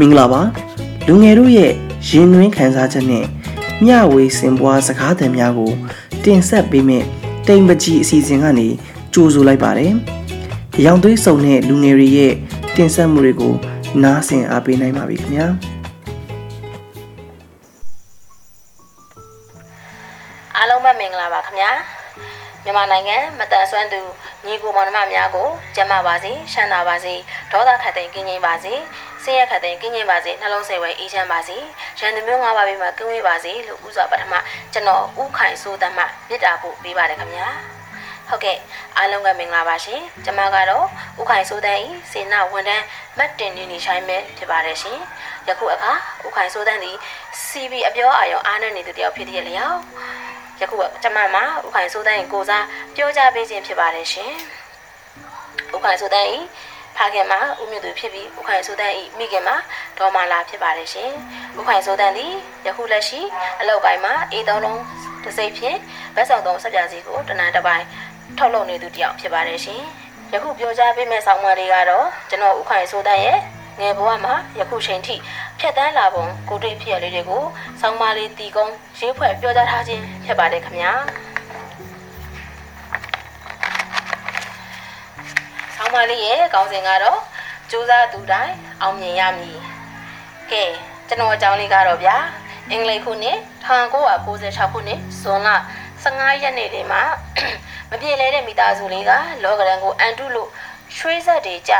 မင်္ဂလာပါလူငယ်တို့ရဲ့ရင်နှွေးခံစားချက်နဲ့မျှဝေစင်ပွားစကားသံများကို တင်ဆက်ပေးမယ့်တိမ်ပကြီးအစီအစဉ်ကနေကြိုဆိုလိုက်ပါတယ်။ရောင်သွေးစုံတဲ့လူငယ်တွေရဲ့တင်ဆက်မှုတွေကိုနားဆင်အားပေးနိုင်ပါပြီခင်ဗျာအားလုံးပဲမင်္ဂလာပါခင်ဗျာ မြန်မာနိုင်ငံမတန်ဆွမ်းသူညီကိုမောင်နှမများကိုကျမ်းမာပါစေရှမ်းသာပါစေဒေါသခတ်သိမ်းကင်းငြိမ်းပါစေဆင်းရဲခတ်သိမ်းကင်းငြိမ်းပါစေနှလုံးစိတ်ဝဲအေးချမ်းပါစေရန်သူမျိုးငါးပါးဘေးမှာကင်းဝေးပါစေလို့ဥစွာပထမကျွန်တော်ဥခိုင်စိုးတမ်းမှမြစ်တာဖို့ပေးပါတယ်ခင်ဗျာဟုတ်ကဲ့အားလုံးကမင်္ဂလာပါရှင်ကျွန်မကတော့ဥခိုင်စိုးတန်းဤစေနာဝန်ထမ်းမတ်တင်နေနေဆိုင်မဲ့ဖြစ်ပါတယ်ရှင်ယခုအခါဥခိုင်စိုးတန်းသည် CB အပြောအာရုံအားနဲ့နေသူတယောက်ဖြစ်တဲ့လျောက် ယခုကျမမှာဥခိုင်စိုးတန်းကိုစားပြောကြပေးခြင်းဖြစ်ပါတယ်ရှင်။ဥခိုင်စိုးတန်းဤဖခင်မှာဥမြင့်သူဖြစ်ပြီးဥခိုင်စိုးတန်းဤမိခင်မှာဒေါ်မာလာဖြစ်ပါတယ်ရှင်။ဥခိုင်စိုးတန်းသည်ယခုလက်ရှိအလောက်ကိုင်းမှာအေးသုံးလုံးတစ်စိတ်ဖြင့်ဗတ်ဆောင်သုံးဆက်ပြာစီကိုတနန်တစ်ပိုင်းထုတ်လုပ်နေသူတယောက်ဖြစ်ပါတယ်ရှင်။ယခုပြောကြပေးမယ့်ဆောင်းပါးလေးကတော့ကျွန်တော်ဥခိုင်စိုးတန်းရဲ့ငယ်ဘဝမှာယခုချိန်ထိ ဖြတ်တန်းလာပုံကိုတွေ့ဖြစ်ရလေးတွေကိုစောင်းမလေးတီကုန်းရေးဖွဲ့ပြောကြားထားခြင်းဖြစ်ပါတယ်ခင်ဗျာစောင်းမလေးရဲ့ခေါင်းစဉ်ကတော့စူးစမ်းသူတိုင်းအောင်မြင်ရမည်ကဲကျွန်တော်အကြောင်းလေးကတော့ဗျာအင်္ဂလိပ်ခုနှစ်1996ခုနှစ်ဇွန်လ15ရက်နေ့ဒီမှာမပြေလဲတဲ့မိသားစုလေးကလောကရန်ကိုအန်တုလို့ရွှေဆက်တွေကြ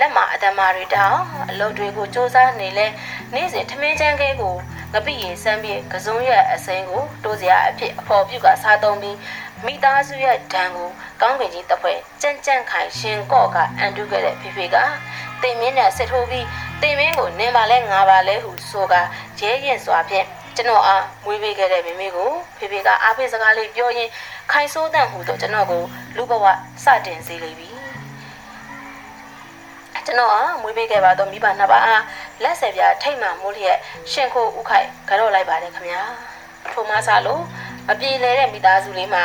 လက်မှာအတမာတွေတောင်းအလုပ်တွေကိုစူးစမ်းနေလဲနေ့စဉ်ထမင်းချမ်းခဲကိုငပိရေစမ်းပြီးကစုံရဲ့အစိမ်းကိုတိုးစရာအဖြစ်အဖော်ပြုကစားသုံးပြီးမိသားစုရဲ့ဒဏ်ကိုကောင်းကင်ကြီးတစ်ဖွဲ့ကြမ်းကြမ်းခိုင်ရှင်ကော့ကအန်တုခဲ့တဲ့ဖေဖေကတင်မင်းနဲ့စစ်ထိုးပြီးတင်မင်းကိုနင်းပါလဲငါပါလဲဟုဆိုကရဲရင်စွာဖြင့်ကျွန်တော်အားမွေးပေးခဲ့တဲ့မိမိကိုဖေဖေကအားပေးစကားလေးပြောရင်းခိုင်ဆိုးတန့်ဟူသောကျွန်တော်ကိုလူဘဝစတင်စေလိမ့်ပြီ ကျွန်တော်အားမွေးပေးခဲ့ပါတော့မိဘနှစ်ပါးအားလက်ဆက်ပြထိတ်မှမိုးလျက်ရှင်ခိုဥခိုက်ကြော့လိုက်ပါတယ်ခင်ဗျာထိုမှစားလို့မပြေလဲတဲ့မိသားစုလေးမှာ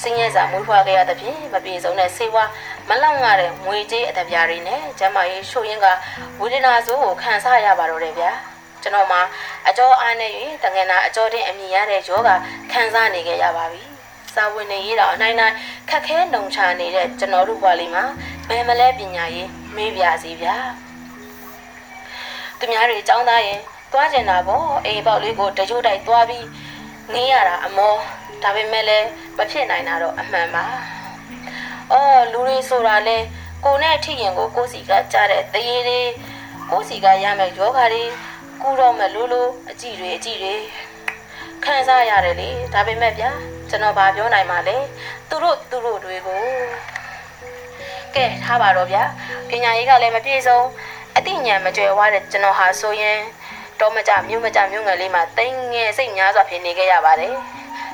စင်းရဲစာမွေးဖွားခဲ့ရတဲ့ဖြင့်မပြေဆုံးတဲ့ဆေးဝါးမလောက်ငှတဲ့ငွေကြေးအတပြားတွေနဲ့ကျမရေးရှို့ရင်းကဝေဒနာဆိုးကိုခံစားရပါတော့တယ်ဗျာကျွန်တော်မှာအကျော်အားနဲ့၍တငယ်နာအကျော်တင်အမြင်ရတဲ့ယောဂခံစားနေခဲ့ရပါပြီ စာဝင်နေရတော့အနိုင်နိုင်ခက်ခဲနှုံချနေတဲ့ကျွန်တော်တို့ဘဝလေးမှာဘယ်မလဲပညာရေးမေးပြစီဗျာသူများတွေចောင်းသားရင်သွားကျင်တာပေါ့အိမ်ပေါက်လေးကိုတကြိုးတိုက်သွားပြီးငေးရတာအမောဒါပေမဲ့လည်းမဖြစ်နိုင်တာတော့အမှန်ပါအော်လူတွေဆိုတာလဲကိုနဲ့ထိရင်ကိုကိုစီကကြားတဲ့တရေလေးကိုစီကရမယ်ယောဂါတွေကူတော့မလို့လို့အကြည့်တွေအကြည့်တွေ ခံစားရတယ်လေဒါပေမဲ့ဗျာကျွန်တော်ဘာပြောနိုင်မှာလဲသူတို့သူတို့တွေကိုကဲထားပါတော့ဗျာပညာရေးကလည်းမပြည့်စုံအသိဉာဏ်မကြွယ်ဝတဲ့ကျွန်တော်ဟာဆိုရင်တော့မကြမြို့မကြမြို့ငယ်လေးမှာတိမ်ငယ်စိတ်များစွာဖြစ်နေခဲ့ရပါတယ်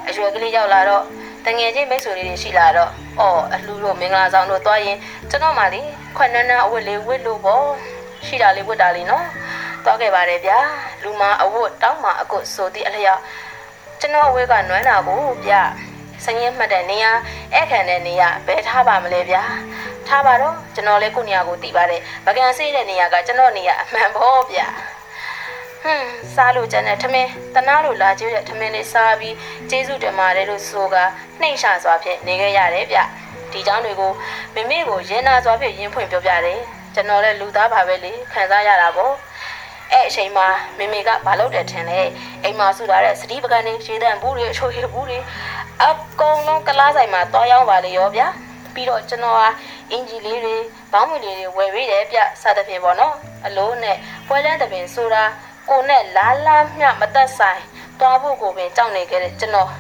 အရွယ်ကလေးရောက်လာတော့တငယ်ချင်းမိတ်ဆွေလေးတွေရှိလာတော့အော်အလှတို့မင်္ဂလာဆောင်တို့တွားရင်ကျွန်တော်မှလေခွနန်းနန်းအဝတ်လေးဝတ်လို့ပေါ့ရှိတာလေးဝတ်တာလေးနော်တွားခဲ့ပါတယ်ဗျာလူမအဝတ်တောင်းမှအကုတ်ဆိုသည့်အလျောက် ကျွန်တော်အဝတ်ကနွမ်းတာကိုဗျစငင်းမှတ်တဲ့နေရာအဲ့ခံတဲ့နေရာဘယ်ထားပါမလဲဗျာထားပါတော့ကျွန်တော်လည်းကိုနေရာကိုတည်ပါတယ်မကန်ဆေးတဲ့နေရာကကျွန်တော်နေရာအမှန်ပေါ့ဗျာဟွန်းစားလို့ကျန်တဲ့ထမင်းတနာလို့လာကျိုးတဲ့ထမင်းလေးစားပြီးကျေးဇူးတင်ပါတယ်လို့ဆိုကနှိမ့်ရှာစွာဖြင့်နေခဲ့ရတယ်ဗျဒီเจ้าတွေကိုမမေကိုရင်နာစွာဖြင့်ရင်ဖွင့်ပြောပြတယ်ကျွန်တော်လည်းလူသားပါပဲလေခံစားရတာပေါ့ အဲ့အချိန်မှာမေမေကဘာလုပ်တယ်ထင်လဲအိမ်မှာဆူလာတဲ့စတိပကန်းလေးရေတန့်ဘူးတွေအချိုရဘူးတွေအကုန်လုံးကလားဆိုင်မှာတွားရောက်ပါလေရောဗျာပြီးတော့ကျွန်တော်ဟာအင်ဂျီလေးတွေဘောင်းမီလေးတွေဝယ်ပေးတယ်ဗျစသဖြင့်ပေါ့နော်အလိုးနဲ့ပွဲလန်းတပင်ဆိုတာကိုနဲ့လာလာမျှမသက်ဆိုင်တွားဖို့ကိုပင်ကြောက်နေခဲ့တဲ့ကျွန်တော်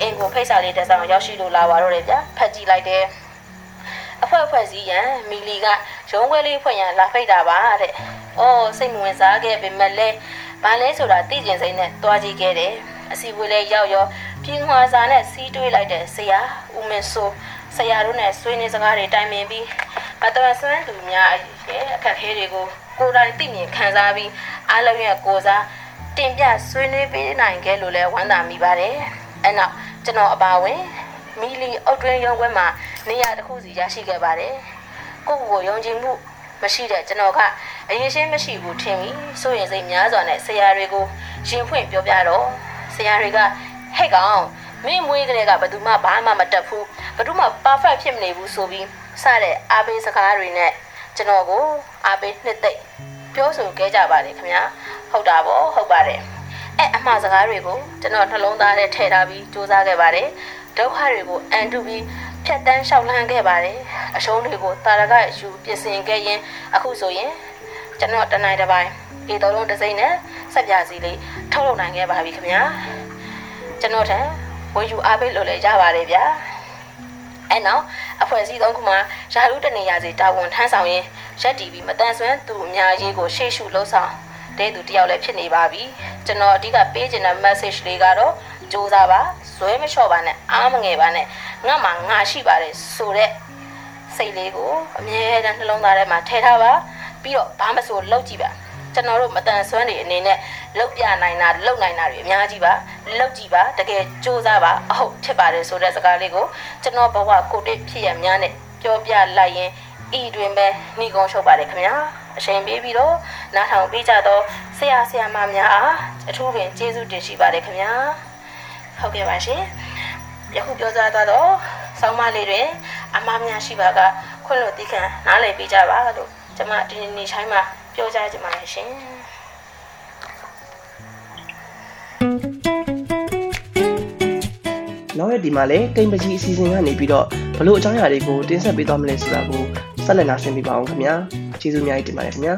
အင်ကိုဖိတ်စာလေးတစ်စောင်ရောက်ရှိလို့လာပါတော့တယ်ဗျဖတ်ကြည့်လိုက်တယ်အဖွဲဖွဲစည်းရန်မီလီကရုံးခွဲလေးဖွင့်ရန်လာဖိတ်တာပါတဲ့။ အော်စိတ်မဝင်စားခဲ့ပေမဲ့လည်းဘာလဲဆိုတာသိကျင်စိမ့်နဲ့တွားကြည့်ခဲ့တယ်။အစီအဝေးလေးရောက်ရောပြင်းခွာစာနဲ့စီးတွေးလိုက်တဲ့ဆရာဦးမင်းစိုးဆရာတို့နဲ့ဆွေးနွေးစကားတွေတိုင်ပင်ပြီးမတော်ဆွမ်းသူများရဲ့အခက်အခဲတွေကိုကိုယ်တိုင်သိမြင်ခံစားပြီးအားလုံးရဲ့ကိုစားတင်ပြဆွေးနွေးပေးနိုင်ခဲ့လို့လဲဝမ်းသာမိပါတယ်။အဲ့နောက်ကျွန်တော်အပါဝင်မီလီအုတ်တွင်းရုံးခွဲမှာနေရာတစ်ခုစီရရှိခဲ့ပါတယ်။ကိုယ့်ကိုယ်ကိုယုံကြည်မှု မရှိတဲ့ကျွန်တော်ကအရင်ရှင်းမရှိဘူးထင်ပြီးစိုးရင်စိတ်များစွာနဲ့ဆရာတွေကိုရင်ဖွင့်ပြောပြတော့ဆရာတွေကဟဲ့ကောင်မင်းမွေးကလေးကဘယ်သူမှဘာမှမတက်ဘူးဘယ်သူမှ perfect ဖြစ်မနေဘူးဆိုပြီးစတဲ့အားပေးစကားတွေနဲ့ကျွန်တော်ကိုအားပေးနှစ်သိမ့်ပြောဆိုခဲ့ကြပါတယ်ခင်ဗျာဟုတ်တာပေါ့ဟုတ်ပါတယ်အဲ့အမှားစကားတွေကိုကျွန်တော်နှလုံးသားထဲထည့်ထားပြီးစူးစမ်းခဲ့ပါတယ်ဒုက္ခတွေကိုအန်တုပြီး ဖြတ်တန်းလျှောက်လှမ်းခဲ့ပါတယ်အရှုံးတွေကိုတာရကယူပြင်ဆင်ခဲ့ရင်အခုဆိုရင်ကျွန်တော်တနိုင်တစ်ပိုင်းဒီတော်လုံးတစ်စိမ့်နဲ့ဆက်ပြစီလေးထုတ်လုပ်နိုင်ခဲ့ပါပြီခင်ဗျာကျွန်တော်ထံဝင်ယူအားပေးလို့လည်းရပါတယ်ဗျာအဲ့နောက်အဖွဲ့အစည်းသုံးခုမှာယာရုတနေရာစီတာဝန်ထမ်းဆောင်ရင်းရက်တီပြီးမတန်ဆွမ်းသူအများကြီးကိုရှေ့ရှုလှုပ်ဆောင်တဲ့သူတယောက်လည်းဖြစ်နေပါပြီကျွန်တော်အဓိကပေးချင်တဲ့ message လေးကတော့ စူးစမ်းပါဇွဲမလျှော့ပါနဲ့အားမငယ်ပါနဲ့ငါမှငါရှိပါတယ်ဆိုတဲ့စိတ်လေးကိုအမြဲတမ်းနှလုံးသားထဲမှာထည့်ထားပါပြီးတော့ဘာမဆိုလုပ်ကြည့်ပါကျွန်တော်တို့မတန်ဆွမ်းတွေအနေနဲ့လောက်ပြနိုင်တာလောက်နိုင်တာတွေအများကြီးပါလောက်ကြည့်ပါတကယ်စူးစမ်းပါအဟုတ်ဖြစ်ပါတယ်ဆိုတဲ့စကားလေးကိုကျွန်တော်ဘဝကိုတစ်ဖြစ်ရများနဲ့ပြောပြလိုက်ရင်ဤတွင်ပဲနှီးကုန်းချုပ်ပါတယ်ခင်ဗျာအချိန်ပေးပြီးတော့နားထောင်ပေးကြတော့ဆရာဆရာမများအားအထူးပင်ကျေးဇူးတင်ရှိပါတယ်ခင်ဗျာ ဟုတ်ကဲ့ပါရှင်ယခုပြောကြားသွားတော့ဆောင်းမလေးတွင်အမများရှိပါကခွင့်လို့တိခံနားလည်ပေးကြပါလို့ကျွန်မဒီနေ့ချိုင်းမှာပြောကြားချင်ပါတယ်ရှင်နောက်ရက်ဒီမှာလည်းတိမ်ပကြီးအစီအစဉ်ကနေပြီးတော့ဘလို့အကြောင်းအရာတွေကိုတင်ဆက်ပေးသွားမလဲဆိုတာကိုဆက်လက်နားဆင်ပေးပါအောင်ခင်ဗျာကျေးဇူးအများကြီးတင်ပါတယ်ခင်ဗျာ